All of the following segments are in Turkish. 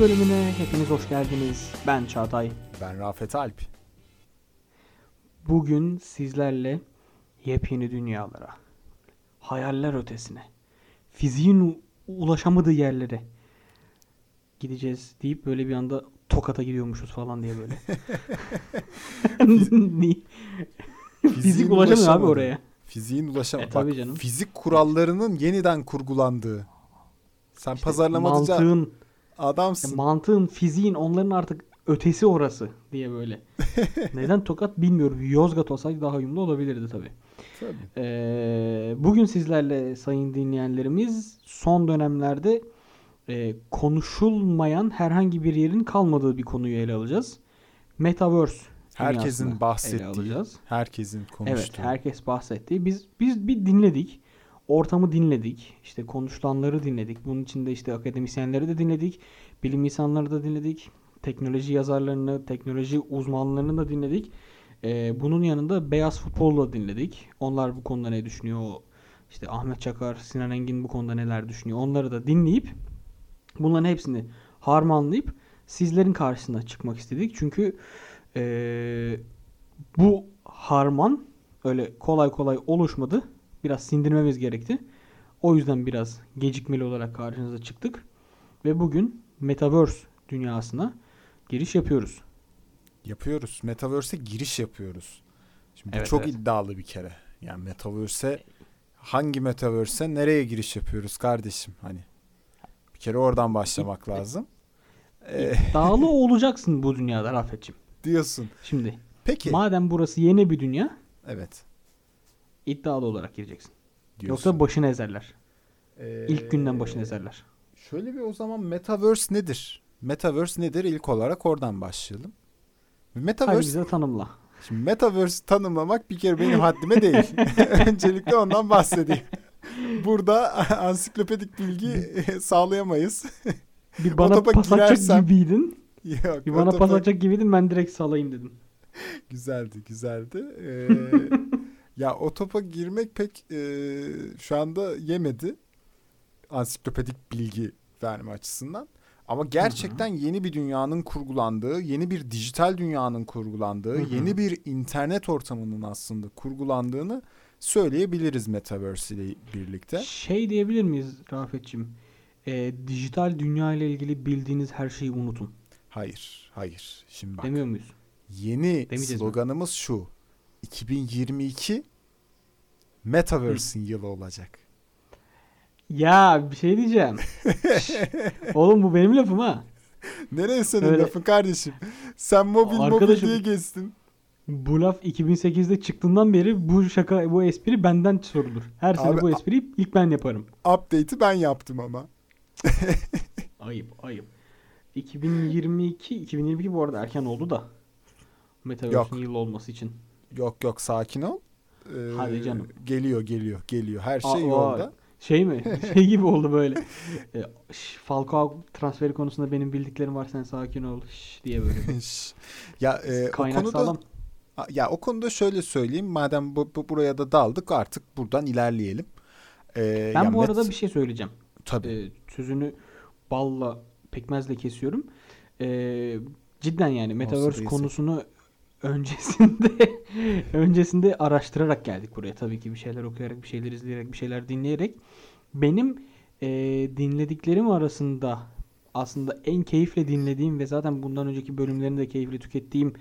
Bölümüne hepiniz hoş geldiniz. Ben Çağatay. Ben Rafet Alp. Bugün sizlerle yepyeni dünyalara, hayaller ötesine, fiziğin ulaşamadığı yerlere gideceğiz deyip böyle bir anda Tokat'a gidiyormuşuz falan diye böyle. Fizik ulaşamıyor abi oraya. Fiziğin ulaşamadığı. E, tabii canım. Fizik kurallarının yeniden kurgulandığı. Sen İşte pazarlamacı mantığın, adamsın. mantığın, fiziğin onların artık ötesi orası diye böyle. Neden Tokat bilmiyorum. Yozgat olsaydı daha uyumlu olabilirdi tabii. Tabii. Ee, bugün sizlerle sayın dinleyenlerimiz son dönemlerde e, konuşulmayan herhangi bir yerin kalmadığı bir konuyu ele alacağız. Metaverse Herkesin dünyasını ele bahsettiği, alacağız. herkesin konuştuğu. Evet, herkes bahsetti. Biz biz bir dinledik. Ortamı dinledik. İşte konuşulanları dinledik. Bunun içinde işte akademisyenleri de dinledik. Bilim insanları da dinledik. Teknoloji yazarlarını, teknoloji uzmanlarını da dinledik. Ee, bunun yanında beyaz futbolu da dinledik. Onlar bu konuda ne düşünüyor? İşte Ahmet Çakar, Sinan Engin bu konuda neler düşünüyor? Onları da dinleyip bunların hepsini harmanlayıp sizlerin karşısına çıkmak istedik. Çünkü ee, bu harman öyle kolay kolay oluşmadı. Biraz sindirmemiz gerekti. O yüzden biraz gecikmeli olarak karşınıza çıktık. Ve bugün Metaverse dünyasına giriş yapıyoruz. Yapıyoruz. Metaverse'e giriş yapıyoruz. Şimdi bu Evet, çok evet. iddialı bir kere. Yani Metaverse'e hangi Metaverse'e nereye giriş yapıyoruz kardeşim? Hani bir kere oradan başlamak lazım. Ee, Dağlı olacaksın bu dünyada Rafet'ciğim. diyorsun. Şimdi Peki. madem burası yeni bir dünya evet. İddialı olarak gireceksin. Diyorsun. Yoksa başını ezerler. Ee, İlk günden başını ezerler. Şöyle bir o zaman Metaverse nedir? Metaverse nedir? İlk olarak oradan başlayalım. Hadi Metaverse, bize tanımla. şimdi Metaverse tanımlamak bir kere benim haddime değil. Öncelikle ondan bahsedeyim. Burada ansiklopedik bilgi sağlayamayız. Bir bana pas girersem- gibiydin. Yok, Bir bana otopa- pas atacak gibiydin ben direkt salayım dedim. Güzeldi, güzeldi. Ee, ya o topa girmek pek e, şu anda yemedi. Ansiklopedik bilgi verme açısından. Ama gerçekten yeni bir dünyanın kurgulandığı, yeni bir dijital dünyanın kurgulandığı, Hı hı. yeni bir internet ortamının aslında kurgulandığını söyleyebiliriz Metaverse ile birlikte. Şey diyebilir miyiz Rafet'ciğim? Ee, dijital dünya ile ilgili bildiğiniz her şeyi unutun. Hayır, hayır. Şimdi bak. Demiyor muyuz? Yeni Demeyeceğiz mi? sloganımız şu. 2022 Metaverse'in yılı olacak. Ya bir şey diyeceğim. Oğlum bu benim lafım ha. Nereye senin Öyle- lafın kardeşim? Sen mobil mobil Arkadaşım- diye geçtin. Bu laf 2008'de çıktığından beri bu şaka bu espri benden sorulur. Her sene Abi, bu espriyi ilk ben yaparım. Update'i ben yaptım ama. Ayıp ayıp. 2022 2022 bu arada erken oldu da. Metaverse'in Yok. yıl olması için. Yok yok sakin ol. Ee, Hadi canım. Geliyor geliyor geliyor. Her şey Aa, yolda. Şey mi? Şey gibi oldu böyle. E, şş, Falcao transferi konusunda benim bildiklerim var sen sakin ol şş, diye böyle. Ya e, o Kaynak konuda sağlam. Ya o konuda şöyle söyleyeyim. Madem bu, bu- buraya da daldık artık buradan ilerleyelim. Ee, Ben bu Met- arada bir şey söyleyeceğim. tabii. Ee, sözünü balla pekmezle kesiyorum. Ee, cidden yani Metaverse konusunu öncesinde öncesinde araştırarak geldik buraya. Tabii ki bir şeyler okuyarak, bir şeyler izleyerek, bir şeyler dinleyerek. Benim e, dinlediklerim arasında aslında en keyifle dinlediğim ve zaten bundan önceki bölümlerini de keyifle tükettiğim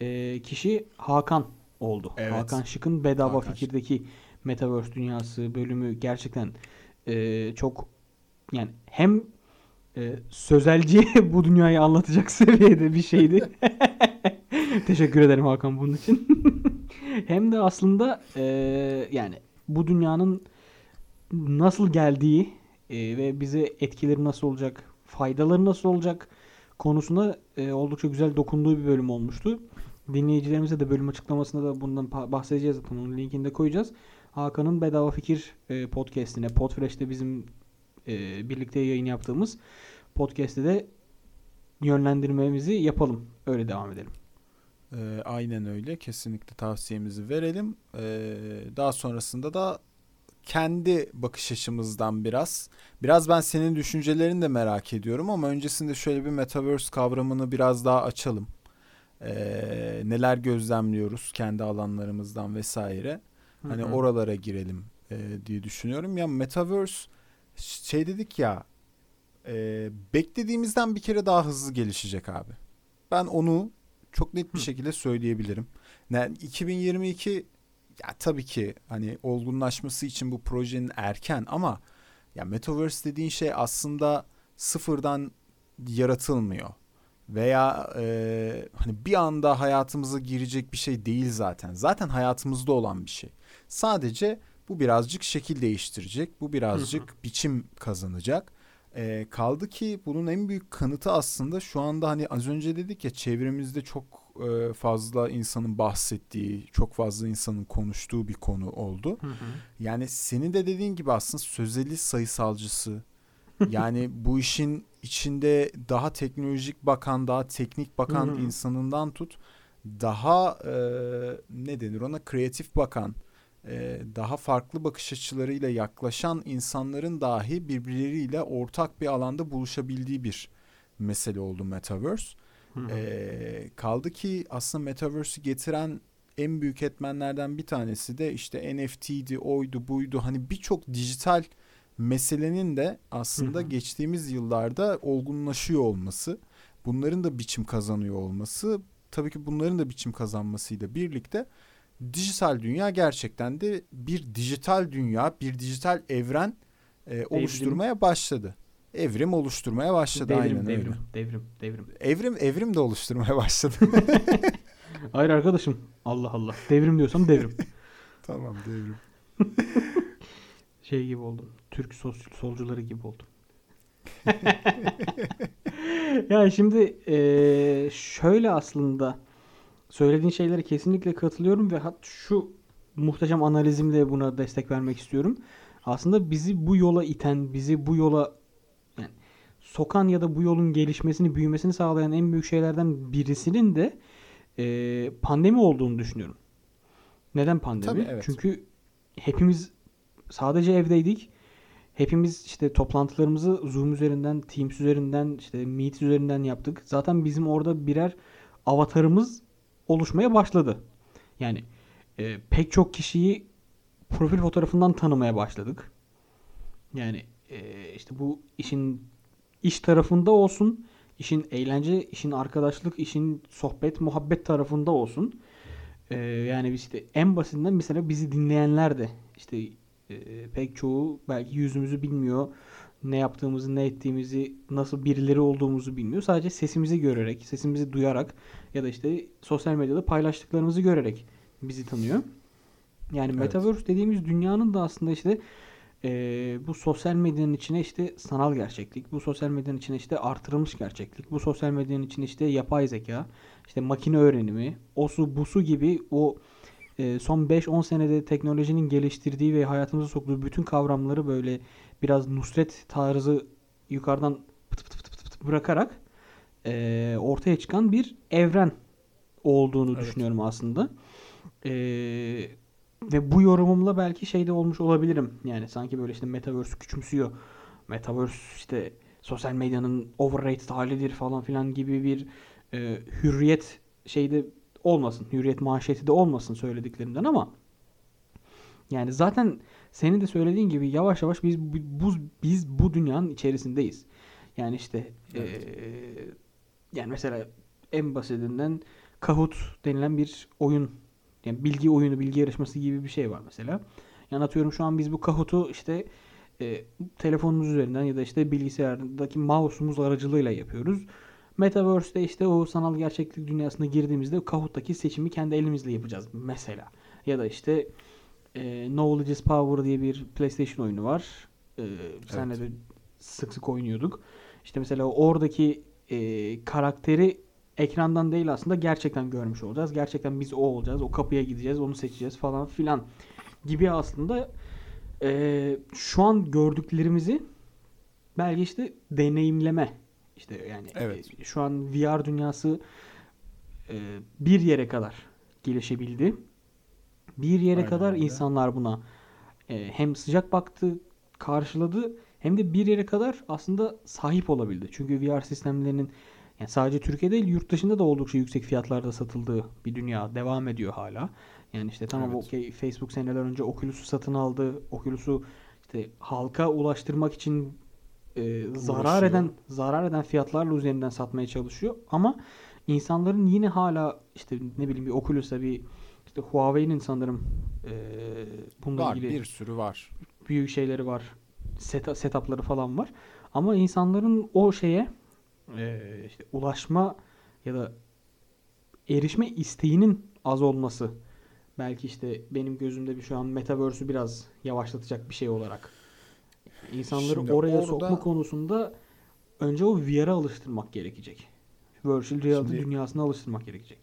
e, kişi Hakan oldu. Evet. Hakan Şık'ın Bedava Hakan Şık. Fikir'deki Metaverse dünyası bölümü gerçekten e, çok yani hem e, sözelci bu dünyayı anlatacak seviyede bir şeydi. Teşekkür ederim Hakan bunun için. hem de aslında e, yani bu dünyanın nasıl geldiği e, ve bize etkileri nasıl olacak, faydaları nasıl olacak konusuna e, oldukça güzel dokunduğu bir bölüm olmuştu. Dinleyicilerimize de bölüm açıklamasında da bundan bahsedeceğiz zaten. Onun linkini de koyacağız. Hakan'ın Bedava Fikir e, podcastine, Podfresh'te bizim e, birlikte yayın yaptığımız podcast'te de yönlendirmemizi yapalım. Öyle devam edelim. Ee, aynen öyle. Kesinlikle tavsiyemizi verelim. Ee, daha sonrasında da kendi bakış açımızdan biraz. Biraz ben senin düşüncelerini de merak ediyorum ama öncesinde şöyle bir metaverse kavramını biraz daha açalım. Ee, neler gözlemliyoruz kendi alanlarımızdan vesaire. Hani Hı hı. oralara girelim e, diye düşünüyorum. Ya metaverse şey dedik ya e, beklediğimizden bir kere daha hızlı gelişecek abi. Ben onu çok net bir Hı. şekilde söyleyebilirim. Yani 2022 ya tabii ki hani olgunlaşması için bu projenin erken ama ya metaverse dediğin şey aslında sıfırdan yaratılmıyor. Veya e, hani bir anda hayatımıza girecek bir şey değil zaten. Zaten hayatımızda olan bir şey. Sadece bu birazcık şekil değiştirecek. Bu birazcık biçim kazanacak. E, kaldı ki bunun en büyük kanıtı aslında şu anda hani az önce dedik ya çevremizde çok e, fazla insanın bahsettiği, çok fazla insanın konuştuğu bir konu oldu. Hı hı. Yani senin de dediğin gibi aslında sözeli sayısalcısı. Yani bu işin içinde daha teknolojik bakan, daha teknik bakan Hı hı. insanından tut, daha e, ne denir ona kreatif bakan, e, daha farklı bakış açılarıyla yaklaşan insanların dahi birbirleriyle ortak bir alanda buluşabildiği bir mesele oldu Metaverse. Ee, kaldı ki aslında Metaverse'ü getiren en büyük etmenlerden bir tanesi de işte NFT'di, oydu, buydu. Hani birçok dijital meselenin de aslında geçtiğimiz yıllarda olgunlaşıyor olması, bunların da biçim kazanıyor olması, tabii ki bunların da biçim kazanmasıyla birlikte dijital dünya gerçekten de bir dijital dünya, bir dijital evren e, oluşturmaya başladı. Evrim oluşturmaya başladı devrim, aynen devrim, öyle. devrim, devrim. Evrim evrim de oluşturmaya başladı. Hayır arkadaşım. Allah Allah. Devrim diyorsam devrim. tamam devrim. Şey gibi oldum. Türk sol, solcuları gibi oldum. ya şimdi eee, şöyle aslında söylediğin şeylere kesinlikle katılıyorum ve hat şu muhteşem analizimle buna destek vermek istiyorum. Aslında bizi bu yola iten, bizi bu yola yani sokan ya da bu yolun gelişmesini, büyümesini sağlayan en büyük şeylerden birisinin de eee, pandemi olduğunu düşünüyorum. Neden pandemi? Tabii, evet. Çünkü hepimiz sadece evdeydik. Hepimiz işte toplantılarımızı Zoom üzerinden, Teams üzerinden, işte Meet üzerinden yaptık. Zaten bizim orada birer avatarımız oluşmaya başladı. Yani e, pek çok kişiyi profil fotoğrafından tanımaya başladık. Yani e, işte bu işin iş tarafında olsun, işin eğlence, işin arkadaşlık, işin sohbet, muhabbet tarafında olsun. E, yani işte en basitinden mesela bizi dinleyenler de işte e, pek çoğu belki yüzümüzü bilmiyor. Ne yaptığımızı, ne ettiğimizi, nasıl birileri olduğumuzu bilmiyor. Sadece sesimizi görerek, sesimizi duyarak ya da işte sosyal medyada paylaştıklarımızı görerek bizi tanıyor. Yani Evet. Metaverse dediğimiz dünyanın da aslında işte e, bu sosyal medyanın içine işte sanal gerçeklik, bu sosyal medyanın içine işte artırılmış gerçeklik, bu sosyal medyanın içine işte yapay zeka, işte makine öğrenimi, osu busu gibi o e, son 5-10 senede teknolojinin geliştirdiği ve hayatımıza soktuğu bütün kavramları böyle biraz Nusret tarzı yukarıdan pıt pıt pıt pıt pıt bırakarak e, ortaya çıkan bir evren olduğunu Evet. düşünüyorum aslında. E, ve bu yorumumla belki şey de olmuş olabilirim. Yani sanki böyle işte Metaverse küçümsüyor. Metaverse işte sosyal medyanın overrated halidir falan filan gibi bir e, hürriyet şeyde olmasın. Hürriyet manşeti de olmasın söylediklerimden ama yani zaten senin de söylediğin gibi yavaş yavaş biz bu, biz bu dünyanın içerisindeyiz. Yani işte Evet. eee, yani mesela en basitinden Kahoot denilen bir oyun yani bilgi oyunu, bilgi yarışması gibi bir şey var mesela. Yani atıyorum şu an biz bu Kahoot'u işte e, telefonumuz üzerinden ya da işte bilgisayardaki mouse'umuz aracılığıyla yapıyoruz. Metaverse'de işte o sanal gerçeklik dünyasına girdiğimizde Kahoot'taki seçimi kendi elimizle yapacağız mesela. Ya da işte e, Knowledge is Power diye bir PlayStation oyunu var. E, senle de sık sık oynuyorduk. İşte mesela oradaki e, karakteri ekrandan değil aslında gerçekten görmüş olacağız. Gerçekten biz o olacağız. O kapıya gideceğiz. Onu seçeceğiz falan filan gibi aslında e, şu an gördüklerimizi belki işte deneyimleme işte yani Evet. e, şu an VR dünyası e, bir yere kadar gelişebildi. Bir yere Aynen kadar öyle. insanlar buna e, hem sıcak baktı, karşıladı hem de bir yere kadar aslında sahip olabildi. Çünkü VR sistemlerinin yani sadece Türkiye değil yurt dışında da oldukça yüksek fiyatlarda satıldığı bir dünya devam ediyor hala. Yani işte tamam Evet. okey Facebook seneler önce Oculus'u satın aldı. Oculus'u işte halka ulaştırmak için e, zarar Uğraşıyor. eden zarar eden fiyatlarla üzerinden satmaya çalışıyor ama insanların yine hala işte ne bileyim bir Oculus'a bir işte Huawei'nin sanırım e, bununla Var ilgili bir sürü var. büyük şeyleri var. Set, setupları falan var. Ama insanların o şeye e, işte ulaşma ya da erişme isteğinin az olması belki işte benim gözümde bir şu an metaverse'ü biraz yavaşlatacak bir şey olarak. İnsanları Şimdi oraya orada- sokma konusunda önce o VR'a alıştırmak gerekecek. Virtual reality Şimdi- dünyasına alıştırmak gerekecek.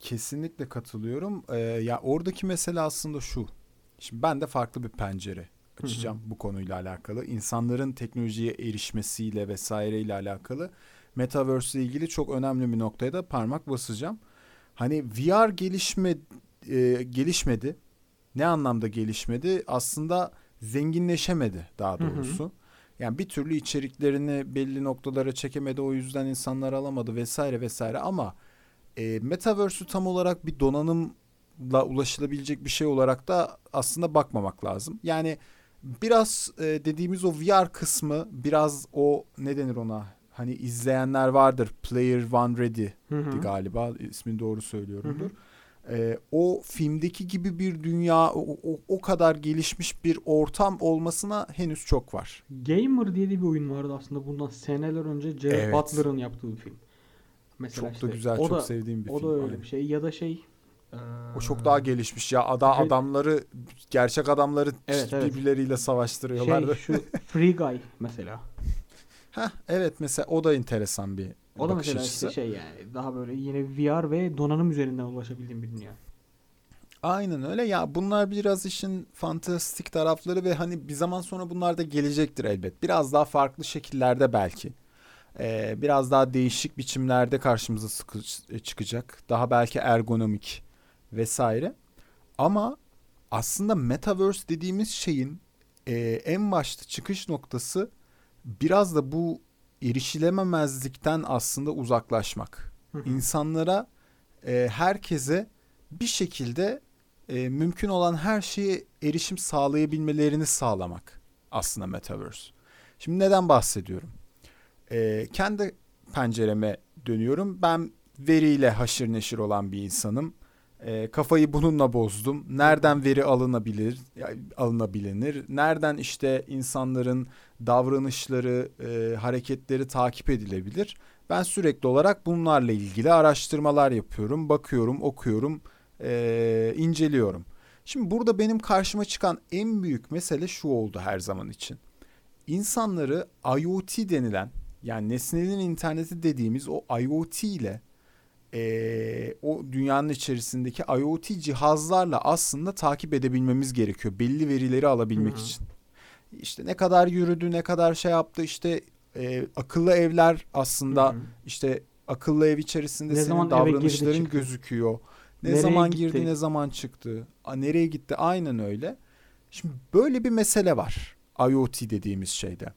Kesinlikle katılıyorum. Ee, ya oradaki mesele aslında şu. Şimdi ben de farklı bir pencere açacağım bu konuyla alakalı. İnsanların teknolojiye erişmesiyle vesaireyle alakalı Metaverse ile ilgili çok önemli bir noktaya da parmak basacağım. Hani VR gelişme e, gelişmedi. Ne anlamda gelişmedi? Aslında zenginleşemedi daha Hı hı. doğrusu. Yani bir türlü içeriklerini belli noktalara çekemedi. O yüzden insanlar alamadı vesaire vesaire ama e, Metaverse'ü tam olarak bir donanımla ulaşılabilecek bir şey olarak da aslında bakmamak lazım. Yani biraz e, dediğimiz o VR kısmı biraz o ne denir ona hani izleyenler vardır Player One Ready galiba ismini doğru söylüyorumdur. Hı hı. E, o filmdeki gibi bir dünya o, o, o kadar gelişmiş bir ortam olmasına henüz çok var. Gamer diye de bir oyun vardı aslında bundan seneler önce Jared Evet. Butler'ın yaptığı bir film. Mesela çok işte da güzel, o çok da, sevdiğim bir o film. da öyle bir şey ya da şey O çok daha gelişmiş ya. Ada Şey- adamları gerçek adamları Evet, evet. birbirleriyle savaştırıyorlardı. şey şu Free Guy mesela. Heh, evet mesela o da enteresan bir O da mesela açısı. işte şey yani daha böyle yine VR ve donanım üzerinden ulaşabildiğim bir dünya. Aynen öyle ya bunlar biraz işin fantastik tarafları ve hani bir zaman sonra bunlar da gelecektir elbet. Biraz daha farklı şekillerde belki. Ee, biraz daha değişik biçimlerde karşımıza sıkı- çıkacak. Daha belki ergonomik vesaire. Ama aslında metaverse dediğimiz şeyin e, en başta çıkış noktası biraz da bu erişilememezlikten aslında uzaklaşmak. İnsanlara e, herkese bir şekilde e, mümkün olan her şeye erişim sağlayabilmelerini sağlamak aslında metaverse. Şimdi neden bahsediyorum? E, kendi pencereme dönüyorum. Ben veriyle haşır neşir olan bir insanım. E, kafayı bununla bozdum. Nereden veri alınabilir, ya, alınabilir? Nereden işte insanların davranışları, e, hareketleri takip edilebilir? Ben sürekli olarak bunlarla ilgili araştırmalar yapıyorum, bakıyorum, okuyorum, e, inceliyorum. Şimdi burada benim karşıma çıkan en büyük mesele şu oldu her zaman için. İnsanları IoT denilen yani nesnelerin interneti dediğimiz o IoT ile e, o dünyanın içerisindeki IoT cihazlarla aslında takip edebilmemiz gerekiyor. Belli verileri alabilmek Hı hı. için. İşte ne kadar yürüdü, ne kadar şey yaptı işte e, akıllı evler aslında Hı hı. işte akıllı ev içerisinde Ne senin girdi, davranışların çıktı. gözüküyor. Ne Nereye zaman gitti? girdi, ne zaman çıktı. A, nereye gitti? Aynen öyle. Şimdi böyle bir mesele var IoT dediğimiz şeyde.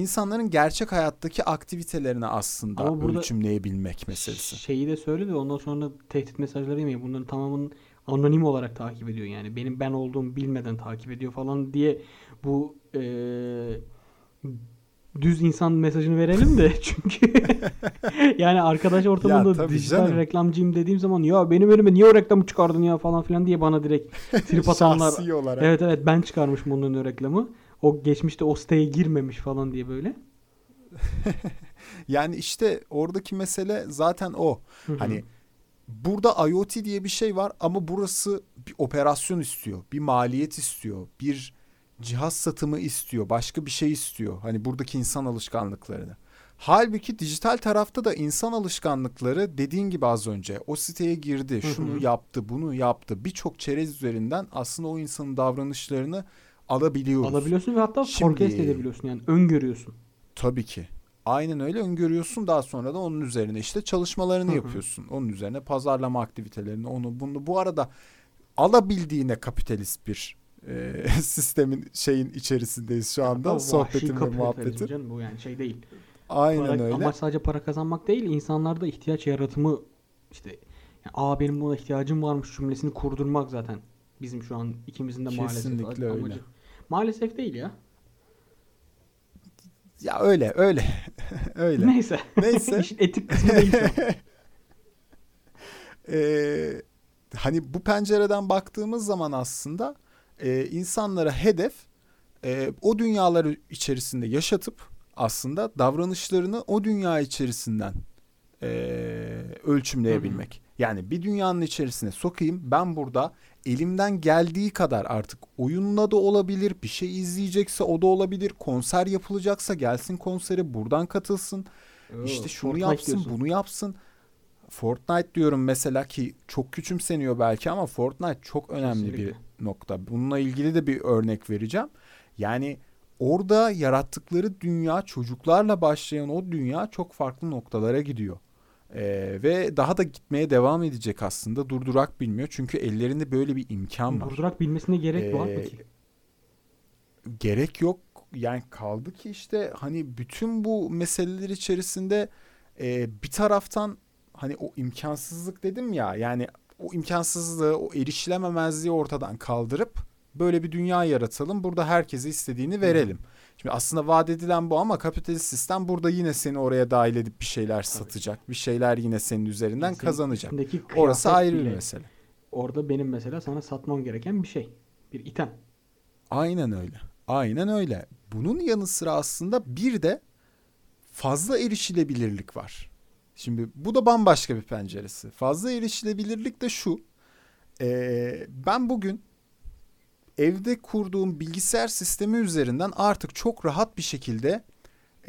İnsanların gerçek hayattaki aktivitelerini aslında Ama burada ölçümleyebilmek meselesi. Şeyi de söyle de ondan sonra tehdit mesajları yemeyin. Bunların tamamını anonim olarak takip ediyor yani. Benim ben olduğumu bilmeden takip ediyor falan diye bu eee, düz insan mesajını verelim de çünkü yani arkadaş ortamında tabii dijital canım. reklamcıyım dediğim zaman ya benim önüme niye o reklamı çıkardın ya falan filan diye bana direkt trip atanlar olarak. evet evet ben çıkarmışım onun önüne reklamı o geçmişte o siteye girmemiş falan diye böyle Yani işte oradaki mesele zaten o. Hı hı. Hani burada IoT diye bir şey var ama burası bir operasyon istiyor. Bir maliyet istiyor. Bir cihaz satımı istiyor. Başka bir şey istiyor. Hani buradaki insan alışkanlıklarını. Halbuki dijital tarafta da insan alışkanlıkları dediğin gibi az önce o siteye girdi, şunu yaptı, bunu yaptı. Birçok çerez üzerinden aslında o insanın davranışlarını alabiliyoruz. alabiliyorsun ve hatta Şimdi- forecast edebiliyorsun yani öngörüyorsun. Tabii ki. Aynen öyle öngörüyorsun daha sonra da onun üzerine işte çalışmalarını Hı hı. yapıyorsun. Onun üzerine pazarlama aktivitelerini onu bunu bu arada alabildiğine kapitalist bir e, sistemin şeyin içerisindeyiz şu anda. Vahşi Sohbetin ve muhabbetin. canım, bu yani şey değil. Aynen Para- öyle. Amaç sadece para kazanmak değil, insanlarda ihtiyaç yaratımı işte yani, aa benim buna ihtiyacım varmış cümlesini kurdurmak zaten bizim şu an ikimizin de maalesef Kesinlikle amacı. Maalesef değil ya. Ya öyle öyle. öyle. Neyse. Neyse. İşin etik kısmı değil. Ee, hani bu pencereden baktığımız zaman aslında e, insanlara hedef e, o dünyaları içerisinde yaşatıp aslında davranışlarını o dünya içerisinden e, ölçümleyebilmek. Yani bir dünyanın içerisine sokayım ben burada elimden geldiği kadar artık oyunla da olabilir bir şey izleyecekse o da olabilir konser yapılacaksa gelsin konsere buradan katılsın işte şunu Fortnite yapsın diyorsun. bunu yapsın. Fortnite diyorum mesela ki çok küçümseniyor belki ama Fortnite çok önemli Kesinlikle. bir nokta. Bununla ilgili de bir örnek vereceğim. Yani orada yarattıkları dünya çocuklarla başlayan o dünya çok farklı noktalara gidiyor. Ee, ve daha da gitmeye devam edecek aslında. Durdurak bilmiyor. Çünkü ellerinde böyle bir imkan var. Durdurak bilmesine gerek var mı Ee, ki? gerek yok. Yani kaldı ki işte hani bütün bu meseleler içerisinde e, bir taraftan hani o imkansızlık dedim ya yani o imkansızlığı, o erişilememezliği ortadan kaldırıp böyle bir dünya yaratalım. Burada herkese istediğini verelim. Şimdi aslında vaat edilen bu ama kapitalist sistem burada yine seni oraya dahil edip bir şeyler satacak. Bir şeyler yine senin üzerinden Senin kazanacak. Orası ayrı bir mesele. Orada benim mesela sana satmam gereken bir şey. Bir item. Aynen öyle. Aynen öyle. Bunun yanı sıra aslında bir de fazla erişilebilirlik var. Şimdi bu da bambaşka bir penceresi. Fazla erişilebilirlik de şu. Ee, ben bugün evde kurduğum bilgisayar sistemi üzerinden artık çok rahat bir şekilde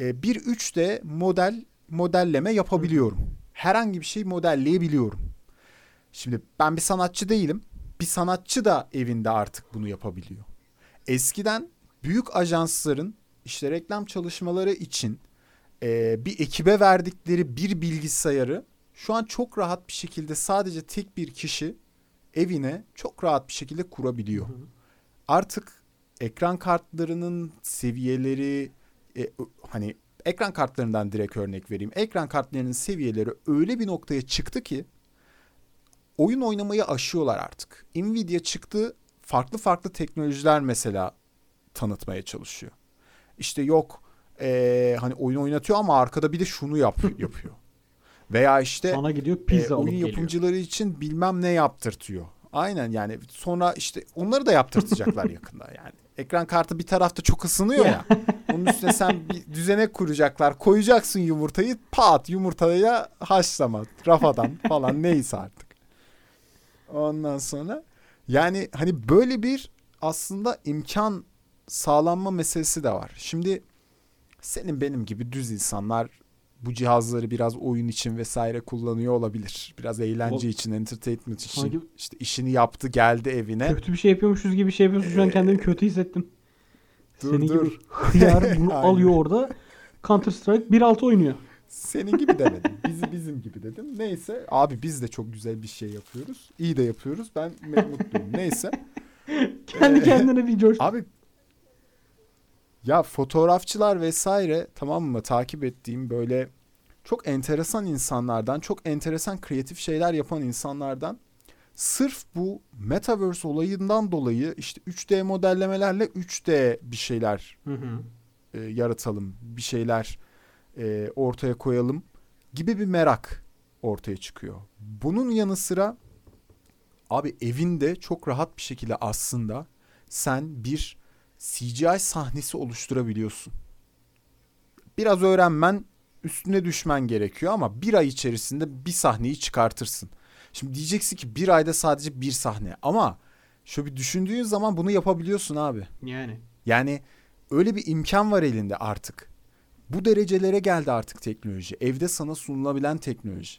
e, bir 3D model modelleme yapabiliyorum. Herhangi bir şey modelleyebiliyorum. Şimdi ben bir sanatçı değilim. Bir sanatçı da evinde artık bunu yapabiliyor. Eskiden büyük ajansların işte reklam çalışmaları için e, bir ekibe verdikleri bir bilgisayarı şu an çok rahat bir şekilde sadece tek bir kişi evine çok rahat bir şekilde kurabiliyor. Artık ekran kartlarının seviyeleri e, hani ekran kartlarından direkt örnek vereyim. Ekran kartlarının seviyeleri öyle bir noktaya çıktı ki oyun oynamayı aşıyorlar artık. Nvidia çıktı farklı farklı teknolojiler mesela tanıtmaya çalışıyor. İşte yok eee, hani oyun oynatıyor ama arkada bir de şunu yap yapıyor. Veya işte Sana gidiyor pizza e, oyun geliyor. yapımcıları için bilmem ne yaptırtıyor. Aynen yani sonra işte onları da yaptırtacaklar yakında yani. Ekran kartı bir tarafta çok ısınıyor ya. Onun üstüne sen bir düzenek kuracaklar. Koyacaksın yumurtayı pat yumurtaya haşlama rafadan falan neyse artık. Ondan sonra yani hani böyle bir aslında imkan sağlanma meselesi de var. Şimdi senin benim gibi düz insanlar bu cihazları biraz oyun için vesaire kullanıyor olabilir. Biraz eğlence Ol- için, entertainment için. Sanki- işte işini yaptı, geldi evine. Kötü bir şey yapıyormuşuz gibi şey yapıyorsun. Şu an kendimi kötü hissettim. Ee, Dur, Senin dur. gibi hıyar bunu alıyor orada. Counter Strike 1.6 oynuyor. Senin gibi demedim. Bizi bizim gibi dedim. Neyse. Abi biz de çok güzel bir şey yapıyoruz. İyi de yapıyoruz. Ben mutluyum. Neyse. Kendi Ee, kendine bir coş. Abi ya fotoğrafçılar vesaire tamam mı takip ettiğim böyle çok enteresan insanlardan, çok enteresan kreatif şeyler yapan insanlardan sırf bu metaverse olayından dolayı işte 3D modellemelerle 3D bir şeyler Hı hı. e, yaratalım, bir şeyler e, ortaya koyalım gibi bir merak ortaya çıkıyor. Bunun yanı sıra abi evinde çok rahat bir şekilde aslında sen bir CGI sahnesi oluşturabiliyorsun. Biraz öğrenmen, üstüne düşmen gerekiyor ama bir ay içerisinde bir sahneyi çıkartırsın. Şimdi diyeceksin ki bir ayda sadece bir sahne ama şu bir düşündüğün zaman bunu yapabiliyorsun abi. Yani. Yani öyle bir imkan var elinde artık. Bu derecelere geldi artık teknoloji. Evde sana sunulabilen teknoloji.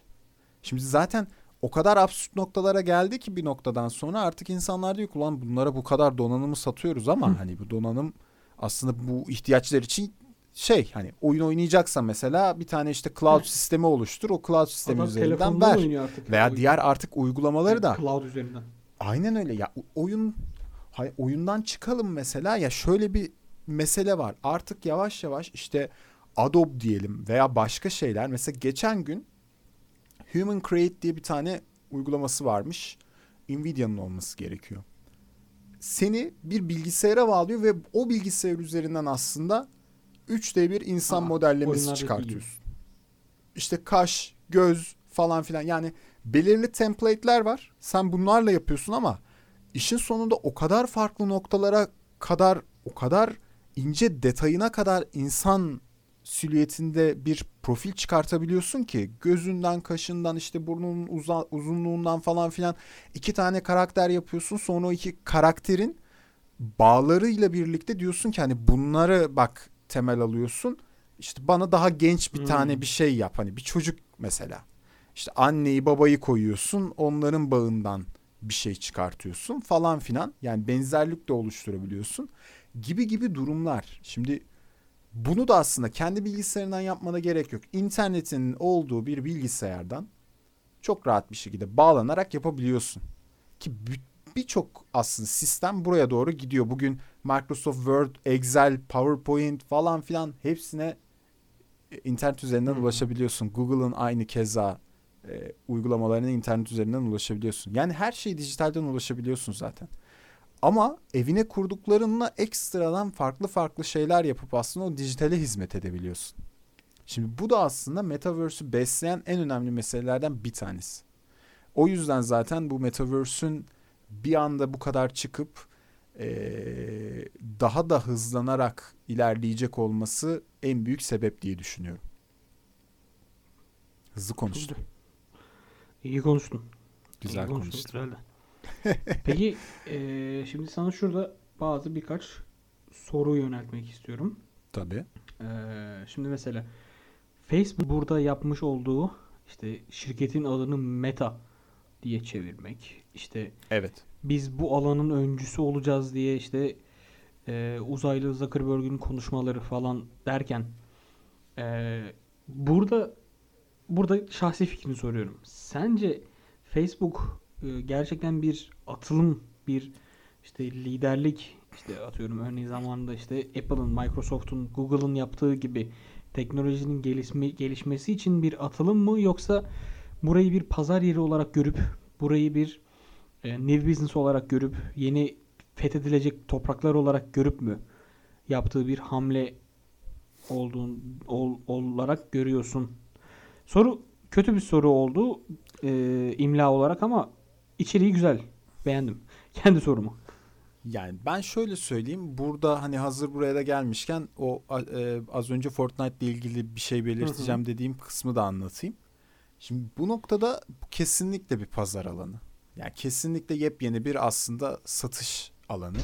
Şimdi zaten o kadar absürt noktalara geldi ki bir noktadan sonra artık insanlar diyor ki ulan bunlara bu kadar donanımı satıyoruz ama Hı. hani bu donanım aslında bu ihtiyaçlar için şey hani oyun oynayacaksa mesela bir tane işte cloud Hı. sistemi oluştur. O cloud sistemi Adam üzerinden ver. artık. Veya Oyun- diğer artık uygulamaları da Cloud üzerinden. Aynen öyle ya oyun Hay oyundan çıkalım mesela ya şöyle bir mesele var. Artık yavaş yavaş işte Adobe diyelim veya başka şeyler. Mesela geçen gün Human Create diye bir tane uygulaması varmış. Nvidia'nın olması gerekiyor. Seni bir bilgisayara bağlıyor ve o bilgisayar üzerinden aslında 3D bir insan Aa, modellemesi çıkartıyorsun. İşte kaş, göz falan filan. Yani belirli template'ler var. Sen bunlarla yapıyorsun ama işin sonunda o kadar farklı noktalara kadar o kadar ince detayına kadar insan silüetinde bir profil çıkartabiliyorsun ki gözünden, kaşından, işte burnunun uza- uzunluğundan falan filan iki tane karakter yapıyorsun. Sonra o iki karakterin bağlarıyla birlikte diyorsun ki hani bunları bak temel alıyorsun. İşte bana daha genç bir Hmm. tane bir şey yap. Hani bir çocuk mesela. İşte anneyi babayı koyuyorsun. Onların bağından bir şey çıkartıyorsun falan filan. Yani benzerlik de oluşturabiliyorsun. Gibi gibi durumlar. Şimdi bunu da aslında kendi bilgisayarından yapmana gerek yok. İnternetin olduğu bir bilgisayardan çok rahat bir şekilde bağlanarak yapabiliyorsun. Ki bir- birçok aslında sistem buraya doğru gidiyor. Bugün Microsoft Word, Excel, PowerPoint falan filan hepsine e, internet üzerinden hı. ulaşabiliyorsun. Google'ın aynı keza e, uygulamalarına internet üzerinden ulaşabiliyorsun. Yani her şeyi dijitalden ulaşabiliyorsun zaten. Ama evine kurduklarınla ekstradan farklı farklı şeyler yapıp aslında o dijitale hizmet edebiliyorsun. Şimdi bu da aslında Metaverse'ü besleyen en önemli meselelerden bir tanesi. O yüzden zaten bu Metaverse'ün bir anda bu kadar çıkıp eee, daha da hızlanarak ilerleyecek olması en büyük sebep diye düşünüyorum. Hızlı konuştum. İyi konuştun. Güzel İyi konuştun. Peki eee, şimdi sana şurada bazı birkaç soru yöneltmek istiyorum. Tabii. Eee, şimdi mesela Facebook burada yapmış olduğu işte şirketin adını Meta diye çevirmek. İşte Evet. biz bu alanın öncüsü olacağız diye işte e, uzaylı Zuckerberg'ün konuşmaları falan derken e, burada burada şahsi fikrini soruyorum. Sence Facebook e, gerçekten bir atılım, bir işte liderlik işte atıyorum örneğin zamanında işte Apple'ın, Microsoft'un, Google'ın yaptığı gibi teknolojinin gelişme, gelişmesi için bir atılım mı yoksa burayı bir pazar yeri olarak görüp burayı bir e, new business olarak görüp yeni fethedilecek topraklar olarak görüp mü yaptığı bir hamle olduğun ol- olarak görüyorsun. Soru kötü bir soru oldu e, imla olarak ama içeriği güzel. Beğendim. Kendi sorumu. Yani ben şöyle söyleyeyim. Burada hani hazır buraya da gelmişken o e, az önce Fortnite ile ilgili bir şey belirteceğim dediğim kısmı da anlatayım. Şimdi bu noktada kesinlikle bir pazar alanı. Yani kesinlikle yepyeni bir aslında satış alanı.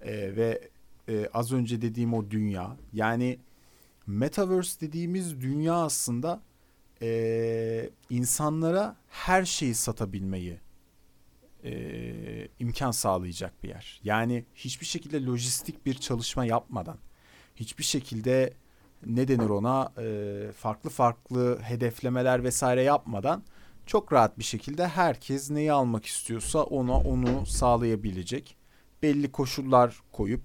E, ve e, az önce dediğim o dünya. Yani Metaverse dediğimiz dünya aslında e, insanlara her şeyi satabilmeyi e, imkan sağlayacak bir yer. Yani hiçbir şekilde lojistik bir çalışma yapmadan, hiçbir şekilde ne denir ona e, farklı farklı hedeflemeler vesaire yapmadan çok rahat bir şekilde herkes neyi almak istiyorsa ona onu sağlayabilecek belli koşullar koyup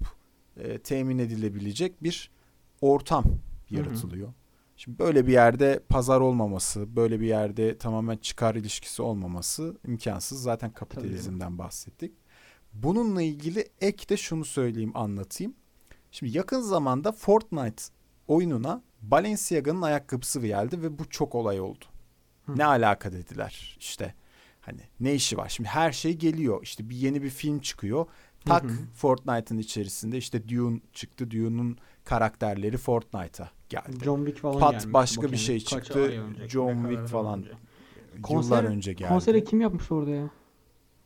e, temin edilebilecek bir ortam hı. yaratılıyor. Şimdi böyle bir yerde pazar olmaması, böyle bir yerde tamamen çıkar ilişkisi olmaması imkansız. Zaten kapitalizmden bahsettik. Bununla ilgili ek de şunu söyleyeyim, anlatayım. Şimdi yakın zamanda Fortnite oyununa Balenciaga'nın ayakkabısı geldi ve bu çok olay oldu. Hı. Ne alaka dediler işte. Hani ne işi var? Şimdi her şey geliyor. İşte bir yeni bir film çıkıyor. Tak. Fortnite'ın içerisinde işte Dune çıktı. Dune'un karakterleri Fortnite'a geldi. John Wick falan Pat gelmiş. başka bir şey çıktı. John Wick falan önce. Yıllar Konser- önce geldi. Konseri kim yapmış orada ya?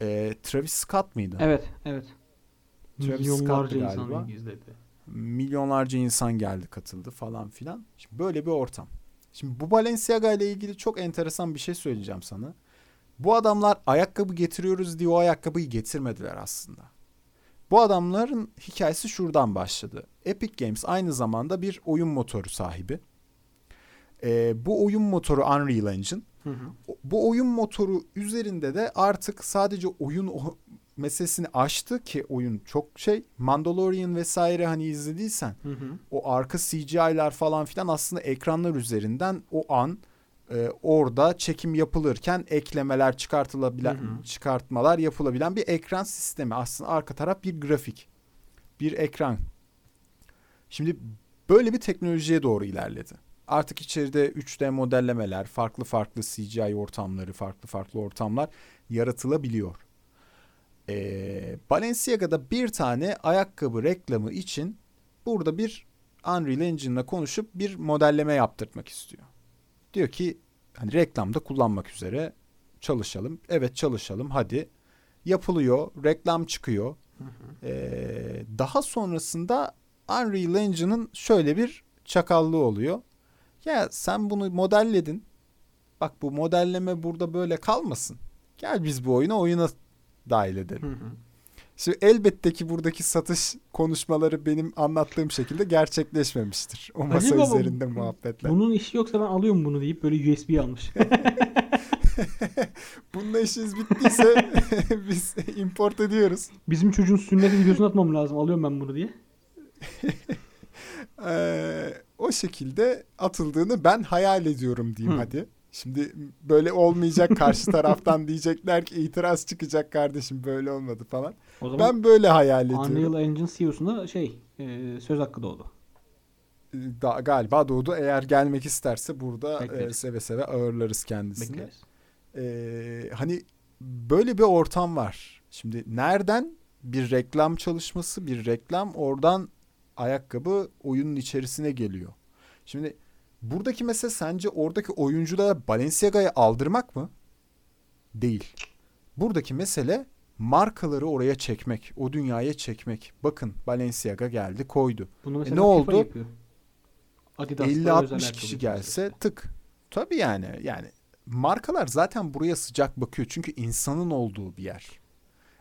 Ee, Travis Scott mıydı? Evet, evet. Travis Milyonlarca Scott'tı insan galiba. izledi. Milyonlarca insan geldi katıldı falan filan. Şimdi böyle bir ortam. Şimdi bu Balenciaga ile ilgili çok enteresan bir şey söyleyeceğim sana. Bu adamlar ayakkabı getiriyoruz diye o ayakkabıyı getirmediler aslında. Bu adamların hikayesi şuradan başladı. Epic Games aynı zamanda bir oyun motoru sahibi. Ee, bu oyun motoru Unreal Engine. Hı hı. Bu oyun motoru üzerinde de artık sadece oyun meselesini aştı ki oyun çok şey. Mandalorian vesaire hani izlediysen Hı hı. o arka CGI'lar falan filan aslında ekranlar üzerinden o an e, orada çekim yapılırken eklemeler çıkartılabilen Hı hı. çıkartmalar yapılabilen bir ekran sistemi. Aslında arka taraf bir grafik. Bir ekran. Şimdi böyle bir teknolojiye doğru ilerledi. Artık içeride 3D modellemeler, farklı farklı CGI ortamları, farklı farklı ortamlar yaratılabiliyor. Ee, Balenciaga'da bir tane ayakkabı reklamı için burada bir Unreal Engine'la konuşup bir modelleme yaptırtmak istiyor. Diyor ki hani reklamda kullanmak üzere çalışalım. Evet çalışalım hadi. Yapılıyor, reklam çıkıyor. Ee, daha sonrasında Unreal Engine'ın şöyle bir çakallığı oluyor. Ya sen bunu modelledin. Bak bu modelleme burada böyle kalmasın. Gel biz bu oyunu oyuna dahil edelim. Hı hı. Şimdi elbette ki buradaki satış konuşmaları benim anlattığım şekilde gerçekleşmemiştir. O masa Acaba bu- üzerinde muhabbetler. Bunun işi yoksa ben alıyorum bunu deyip böyle USB almış. Bununla işiniz bittiyse biz import ediyoruz. Bizim çocuğun sünnet videosunu atmam lazım. Alıyorum ben bunu diye. Ee, o şekilde atıldığını ben hayal ediyorum diyeyim Hı. hadi. Şimdi böyle olmayacak karşı taraftan diyecekler ki itiraz çıkacak kardeşim böyle olmadı falan. O zaman Ben böyle hayal ediyorum. Unreal Engine CEO'suna şey e, söz hakkı doğdu. Da, galiba Doğdu eğer gelmek isterse burada e, seve seve ağırlarız kendisini. Bekleriz. Ee, hani böyle bir ortam var. Şimdi nereden bir reklam çalışması, bir reklam oradan ayakkabı oyunun içerisine geliyor. Şimdi buradaki mesele sence oradaki oyunculara Balenciaga'yı aldırmak mı? Değil. Buradaki mesele markaları oraya çekmek, o dünyaya çekmek. Bakın Balenciaga geldi, koydu. Bunu mesela ne oldu? yapıyor. Adidas'ta özel 50-60 ayakkabı kişi gelse tık. Tabii yani yani markalar zaten buraya sıcak bakıyor çünkü insanın olduğu bir yer.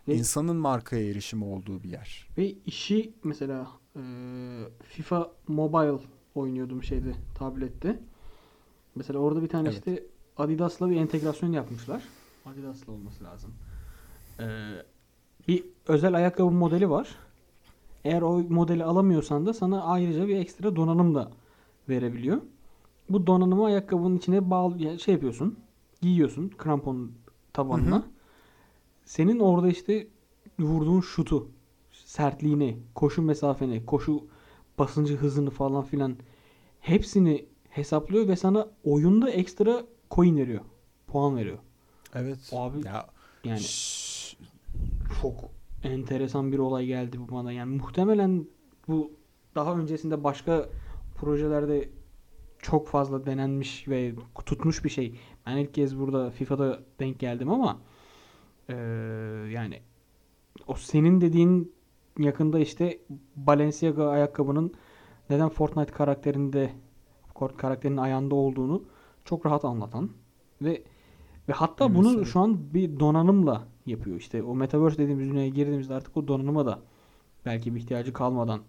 Ve- İnsanın markaya erişimi olduğu bir yer. Ve işi mesela e, FIFA Mobile oynuyordum şeyde tablette. Mesela orada bir tane Evet. işte Adidas'la bir entegrasyon yapmışlar. Adidas'la olması lazım. E, bir özel ayakkabı modeli var. Eğer o modeli alamıyorsan da sana ayrıca bir ekstra donanım da verebiliyor. Bu donanımı ayakkabının içine bağlı yani şey yapıyorsun. Giyiyorsun krampon tabanına. Hı hı. Senin orada işte vurduğun şutu, sertliğini, koşu mesafeni, koşu basıncı hızını falan filan hepsini hesaplıyor ve sana oyunda ekstra coin veriyor. Puan veriyor. Evet. Abi ya yani şşş, çok enteresan bir olay geldi bu bana. Yani muhtemelen bu daha öncesinde başka projelerde çok fazla denenmiş ve tutmuş bir şey. Ben ilk kez burada FIFA'da denk geldim ama eee, yani o senin dediğin yakında işte Balenciaga ayakkabının neden Fortnite karakterinde karakterinin ayağında olduğunu çok rahat anlatan ve ve hatta Evet, bunu şu an bir donanımla yapıyor. İşte o Metaverse dediğimiz dünyaya girdiğimizde artık o donanıma da belki bir ihtiyacı kalmadan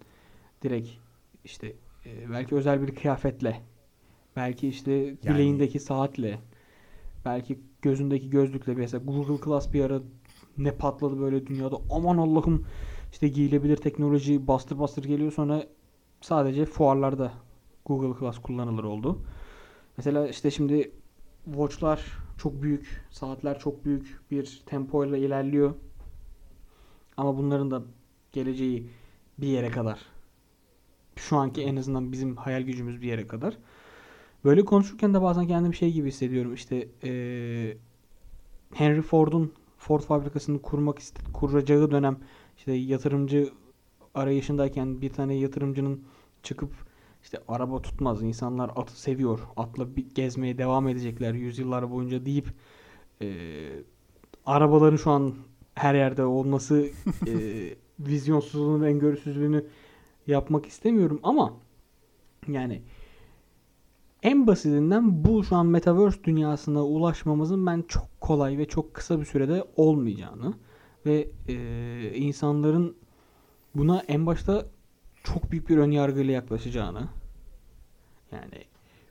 direkt işte e, belki özel bir kıyafetle belki işte bileğindeki saatle belki gözündeki gözlükle mesela Google Glass bir ara ne patladı böyle dünyada. Aman Allah'ım işte giyilebilir teknoloji bastır bastır geliyor sonra sadece fuarlarda Google Glass kullanılır oldu. Mesela işte şimdi watch'lar çok büyük, saatler çok büyük bir tempoyla ilerliyor. Ama bunların da geleceği bir yere kadar. Şu anki en azından bizim hayal gücümüz bir yere kadar. Böyle konuşurken de bazen kendimi şey gibi hissediyorum. İşte eee, Henry Ford'un Ford fabrikasını kurmak kuracağı dönem işte yatırımcı arayışındayken bir tane yatırımcının çıkıp işte araba tutmaz. insanlar atı seviyor. Atla bir gezmeye devam edecekler yüzyıllar boyunca deyip e, arabaların şu an her yerde olması e, vizyonsuzluğunu ve öngörüsüzlüğünü yapmak istemiyorum ama yani en basitinden bu şu an Metaverse dünyasına ulaşmamızın ben çok kolay ve çok kısa bir sürede olmayacağını ve e, insanların buna en başta çok büyük bir önyargıyla yaklaşacağını yani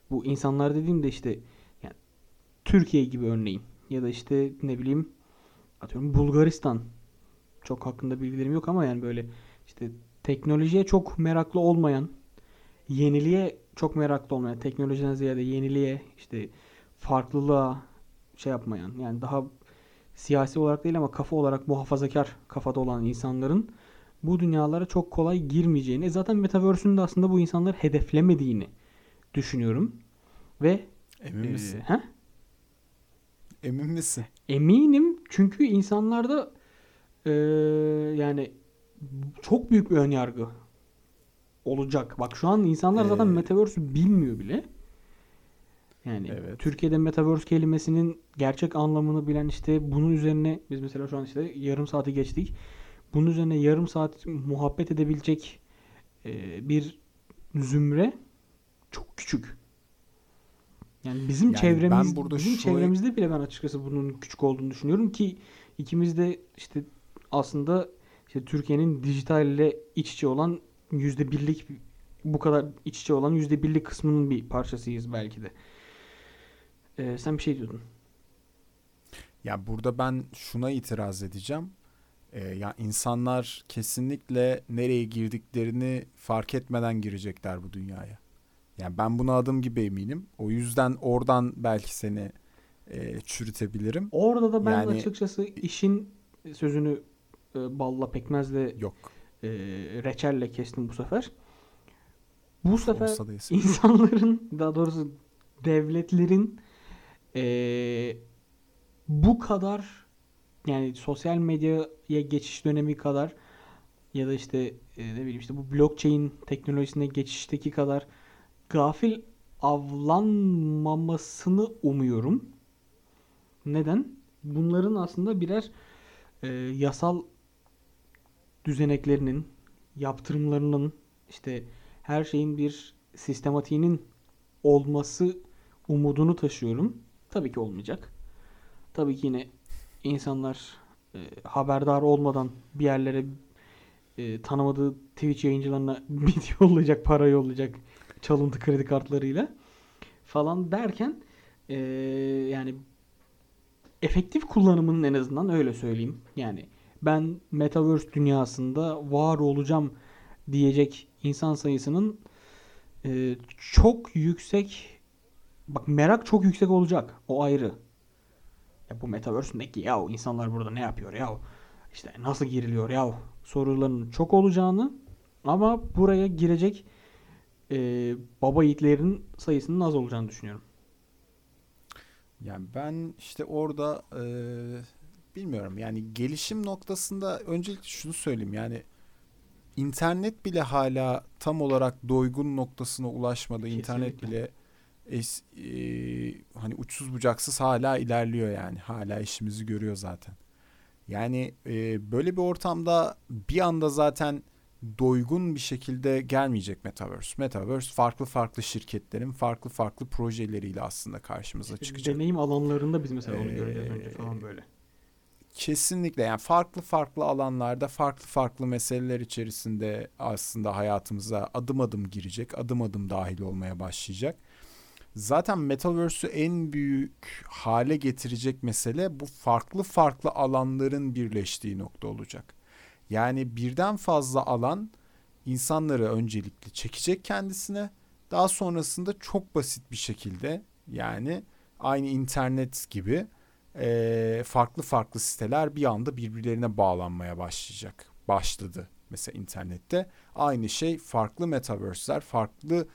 bu insanlar dediğimde işte yani Türkiye gibi örneğin ya da işte ne bileyim atıyorum Bulgaristan çok hakkında bilgilerim yok ama yani böyle işte teknolojiye çok meraklı olmayan, yeniliğe çok meraklı olmayan, teknolojiden ziyade yeniliğe, işte farklılığa şey yapmayan, yani daha siyasi olarak değil ama kafa olarak muhafazakar kafada olan insanların bu dünyalara çok kolay girmeyeceğini, zaten Metaverse'ün de aslında bu insanları hedeflemediğini düşünüyorum. Ve Emin e, misin? he? Emin misin? Eminim çünkü insanlarda e, yani çok büyük bir önyargı olacak. Bak şu an insanlar zaten Ee, Metaverse'ü bilmiyor bile. Yani Evet. Türkiye'de Metaverse kelimesinin gerçek anlamını bilen işte bunun üzerine biz mesela şu an işte yarım saati geçtik. Bunun üzerine yarım saat muhabbet edebilecek e, bir zümre çok küçük. Yani bizim Yani çevremiz ben burada bizim şu- çevremizde bile ben açıkçası bunun küçük olduğunu düşünüyorum ki ikimiz de işte aslında işte Türkiye'nin dijitalle iç içe olan yüzde birlik bu kadar iç içe olan yüzde birlik kısmının bir parçasıyız belki de. Ee, sen bir şey diyordun. Ya burada ben şuna itiraz edeceğim. Ee, ya insanlar kesinlikle nereye girdiklerini fark etmeden girecekler bu dünyaya. Yani ben buna adım gibi eminim. O yüzden oradan belki seni e, çürütebilirim. Orada da ben Yani- açıkçası işin sözünü e, balla pekmezle Yok. e, reçelle kestim bu sefer. Bu sefer insanların daha doğrusu devletlerin eee, bu kadar yani sosyal medyaya geçiş dönemi kadar ya da işte e, ne bileyim işte bu blockchain teknolojisine geçişteki kadar gafil avlanmamasını umuyorum. Neden? Bunların aslında birer e, yasal düzeneklerinin, yaptırımlarının işte her şeyin bir sistematiğinin olması umudunu taşıyorum. Tabii ki olmayacak. Tabii ki yine insanlar e, haberdar olmadan bir yerlere e, tanımadığı Twitch yayıncılarına video yollayacak, para yollayacak çalıntı kredi kartlarıyla falan derken e, yani efektif kullanımının en azından öyle söyleyeyim. Yani ben Metaverse dünyasında var olacağım diyecek insan sayısının e, çok yüksek bak merak çok yüksek olacak. O ayrı. Ya bu Metaverse ne ki ya insanlar burada ne yapıyor ya işte nasıl giriliyor ya sorularının çok olacağını ama buraya girecek e, baba yiğitlerin sayısının az olacağını düşünüyorum. Yani ben işte orada e, bilmiyorum yani gelişim noktasında öncelikle şunu söyleyeyim yani internet bile hala tam olarak doygun noktasına ulaşmadı. İnternet Kesinlikle. bile es, e, hani uçsuz bucaksız hala ilerliyor yani. Hala işimizi görüyor zaten. Yani e, böyle bir ortamda bir anda zaten doygun bir şekilde gelmeyecek Metaverse. Metaverse farklı farklı şirketlerin farklı farklı projeleriyle aslında karşımıza çıkacak. Deneyim alanlarında biz mesela onu göreceğiz Ee, önce falan böyle. Kesinlikle yani farklı farklı alanlarda farklı farklı meseleler içerisinde aslında hayatımıza adım adım girecek, adım adım dahil olmaya başlayacak. Zaten Metaverse'ü en büyük hale getirecek mesele bu farklı farklı alanların birleştiği nokta olacak. Yani birden fazla alan insanları öncelikle çekecek kendisine. Daha sonrasında çok basit bir şekilde yani aynı internet gibi eee, farklı farklı siteler bir anda birbirlerine bağlanmaya başlayacak. Başladı mesela internette. Aynı şey farklı metaverse'ler, farklı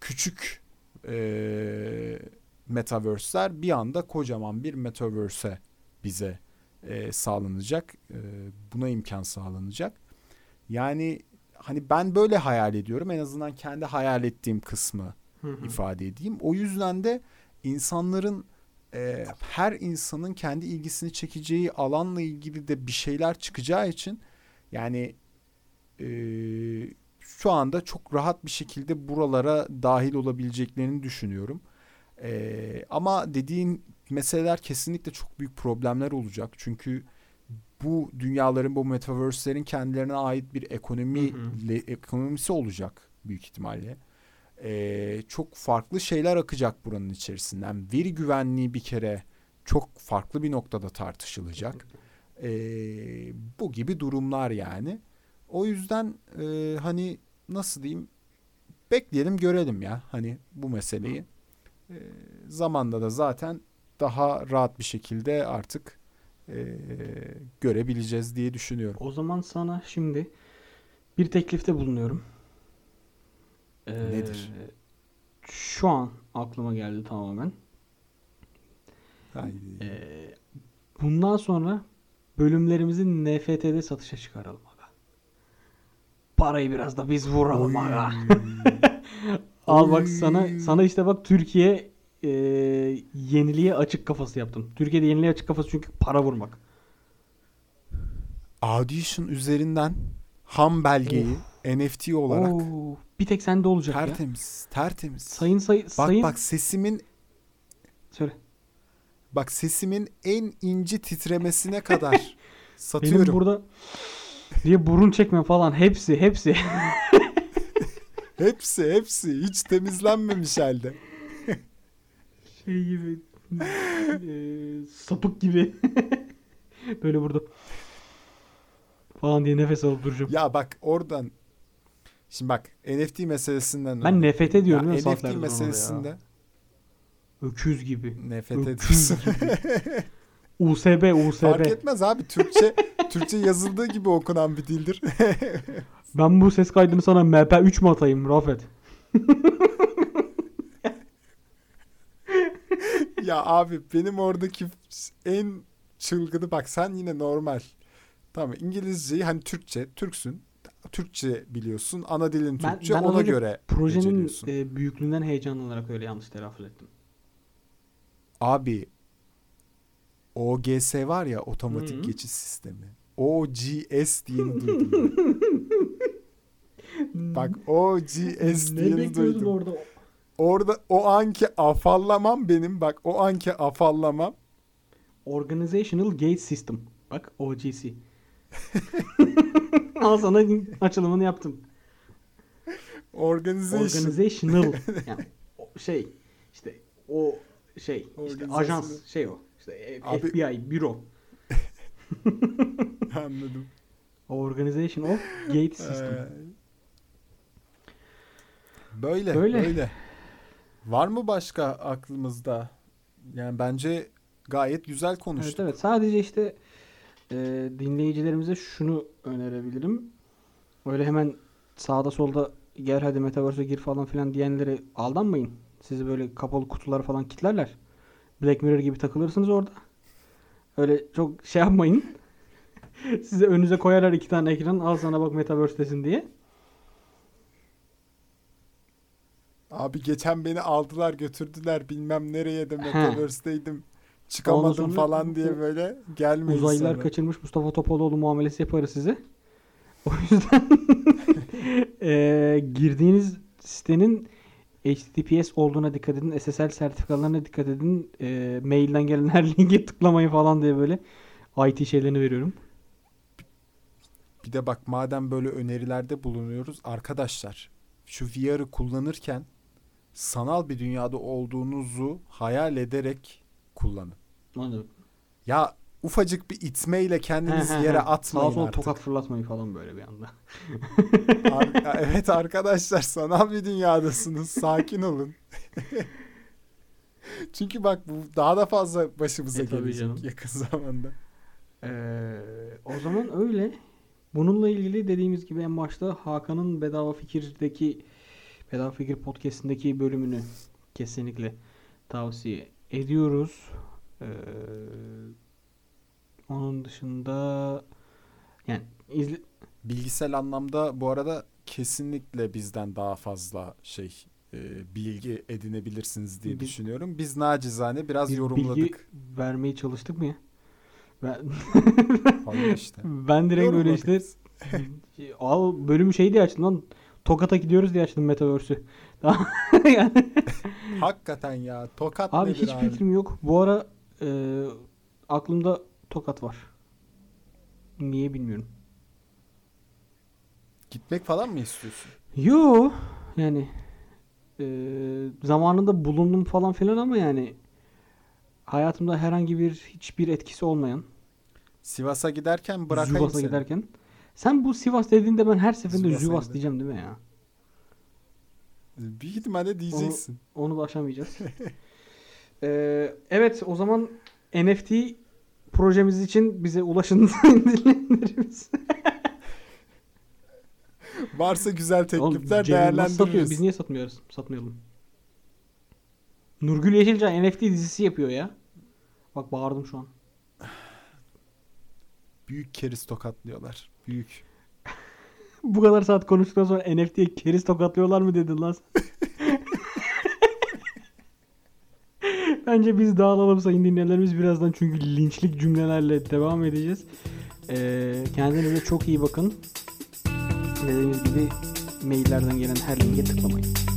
küçük eee metaverse'ler bir anda kocaman bir metaverse'e bize eee, sağlanacak. Eee, buna imkan sağlanacak. Yani hani ben böyle hayal ediyorum. En azından kendi hayal ettiğim kısmı Hı hı. ifade edeyim. O yüzden de insanların e, her insanın kendi ilgisini çekeceği alanla ilgili de bir şeyler çıkacağı için yani e, şu anda çok rahat bir şekilde buralara dahil olabileceklerini düşünüyorum. E, ama dediğin meseleler kesinlikle çok büyük problemler olacak. Çünkü bu dünyaların, bu metaverse'lerin kendilerine ait bir ekonomi Hı hı. ekonomisi olacak büyük ihtimalle. Ee, çok farklı şeyler akacak buranın içerisinden. Veri güvenliği bir kere çok farklı bir noktada tartışılacak. E, bu gibi durumlar yani. O yüzden e, hani nasıl diyeyim bekleyelim görelim ya hani bu meseleyi. E, zamanda da zaten daha rahat bir şekilde artık e, görebileceğiz diye düşünüyorum. O zaman sana şimdi bir teklifte bulunuyorum. Ee, Nedir? Şu an aklıma geldi tamamen. Haydi. Ee, bundan sonra bölümlerimizi NFT'de satışa çıkaralım. Parayı biraz da biz vuralım Oy. aga. Al bak sana sana işte bak Türkiye e, yeniliğe açık kafası yaptım. Türkiye'de yeniliğe açık kafası çünkü para vurmak. Audition üzerinden ham belgeyi NFT olarak Oo, bir tek sende olacak ya. tertemiz, tertemiz. Sayın sayı bak sayın bak sesimin söyle. bak sesimin en ince titremesine kadar satıyorum. Benim burada diye burun çekme falan hepsi hepsi. Hepsi hepsi hiç temizlenmemiş halde. şey gibi eee, sapık gibi. Böyle burada falan diye nefes alıp duracağım. Ya bak oradan şimdi bak NFT meselesinden Ben nefret ediyorum Ya NFT meselesinde ya. Öküz gibi. nefret Öküz ediyorsun. USB USB. Fark etmez abi Türkçe Türkçe yazıldığı gibi okunan bir dildir. Ben bu ses kaydını sana MP3 mü atayım Rafet? ya abi benim oradaki en çılgını bak sen yine normal. Tamam İngilizceyi hani Türkçe, Türksün. Türkçe biliyorsun. Ana dilin Ben- Türkçe. ben az ona göre Projenin e, büyüklüğünden heyecanlanarak öyle yanlış telaffuz ettim. Abi OGS var ya otomatik Hı. geçiş sistemi. OGS diyeni duydum. Bak OGS diyeni duydum. orada? Orada o anki afallamam benim. Bak o anki afallamam. Organizational Gate System. Bak OGC. Al sana açılımını yaptım. Organization. Organizational. Yani şey işte o şey işte ajans şey o. E, Abi- FBI büro. Anladım. Organization of Gate System. Ee, böyle, Böyle. böyle. Var mı başka aklımızda? Yani bence gayet güzel Evet konuştuk. evet. Sadece işte e, dinleyicilerimize şunu önerebilirim. Öyle hemen sağda solda gel hadi Metaverse'e gir falan filan diyenlere aldanmayın. Sizi böyle kapalı kutulara falan kitlerler. Black Mirror gibi takılırsınız orada. Öyle çok şey yapmayın. Size önünüze koyarlar iki tane ekran. Al sana bak Metaverse'desin diye. Abi geçen beni aldılar götürdüler bilmem nereye de. Metaverse'deydim. Çıkamadım sonra falan diye böyle gelmeyin Uzaylılar sonra. kaçırmış Mustafa Topaloğlu muamelesi yaparız size. O yüzden eee, girdiğiniz sitenin HTTPS olduğuna dikkat edin. SSL sertifikalarına dikkat edin. Eee, mailden gelen her linke tıklamayın falan diye böyle IT şeylerini veriyorum. Bir de bak madem böyle önerilerde bulunuyoruz arkadaşlar şu VR'ı kullanırken sanal bir dünyada olduğunuzu hayal ederek kullanın. Anladım. Ya ufacık bir itmeyle kendiniz He, he, yere atmayın Sağa artık. tokat fırlatmayın falan böyle bir anda. Ar- evet arkadaşlar sanal bir dünyadasınız. Sakin olun. Çünkü bak bu daha da fazla başımıza E, gelecek canım. yakın zamanda. Eee, o zaman öyle. Bununla ilgili dediğimiz gibi en başta Hakan'ın Bedava Fikir'deki Bedava Fikir podcast'indeki bölümünü kesinlikle tavsiye ediyoruz. Eee, onun dışında yani izle, Bilgisel anlamda bu arada kesinlikle bizden daha fazla şey e, bilgi edinebilirsiniz diye Biz- düşünüyorum. Biz nacizane biraz biz yorumladık. bilgi vermeye çalıştık mı ya? Ben, Hayır işte. ben direkt böyle işte al bölümü şey diye açtım lan Tokat'a gidiyoruz diye açtım Metaverse'ü. yani, Hakikaten ya tokat Abi nedir hiç abi? fikrim yok. Bu ara e, aklımda tokat var. Niye bilmiyorum. Gitmek falan mı istiyorsun? Yo yani e, zamanında bulundum falan filan ama yani hayatımda herhangi bir hiçbir etkisi olmayan Sivas'a giderken bırakayım seni. giderken. Sen bu Sivas dediğinde ben her seferinde Züvas gider. diyeceğim değil mi ya? Büyük ihtimalle diyeceksin. Onu da aşamayacağız. Ee, evet o zaman NFT projemiz için bize ulaşın dinleyenlerimiz. Varsa güzel teklifler değerlendiririz. Biz niye satmıyoruz? Satmayalım. Nurgül Yeşilcan NFT dizisi yapıyor ya. Bak bağırdım şu an. Büyük keriz tokatlıyorlar. Büyük. Bu kadar saat konuştuktan sonra NFT'ye keriz tokatlıyorlar mı dedin lan sen? Bence biz dağılalım sayın dinleyenlerimiz birazdan çünkü linçlik cümlelerle devam edeceğiz. Ee, kendinize çok iyi bakın. Dediğimiz gibi maillerden gelen her linke tıklamayın.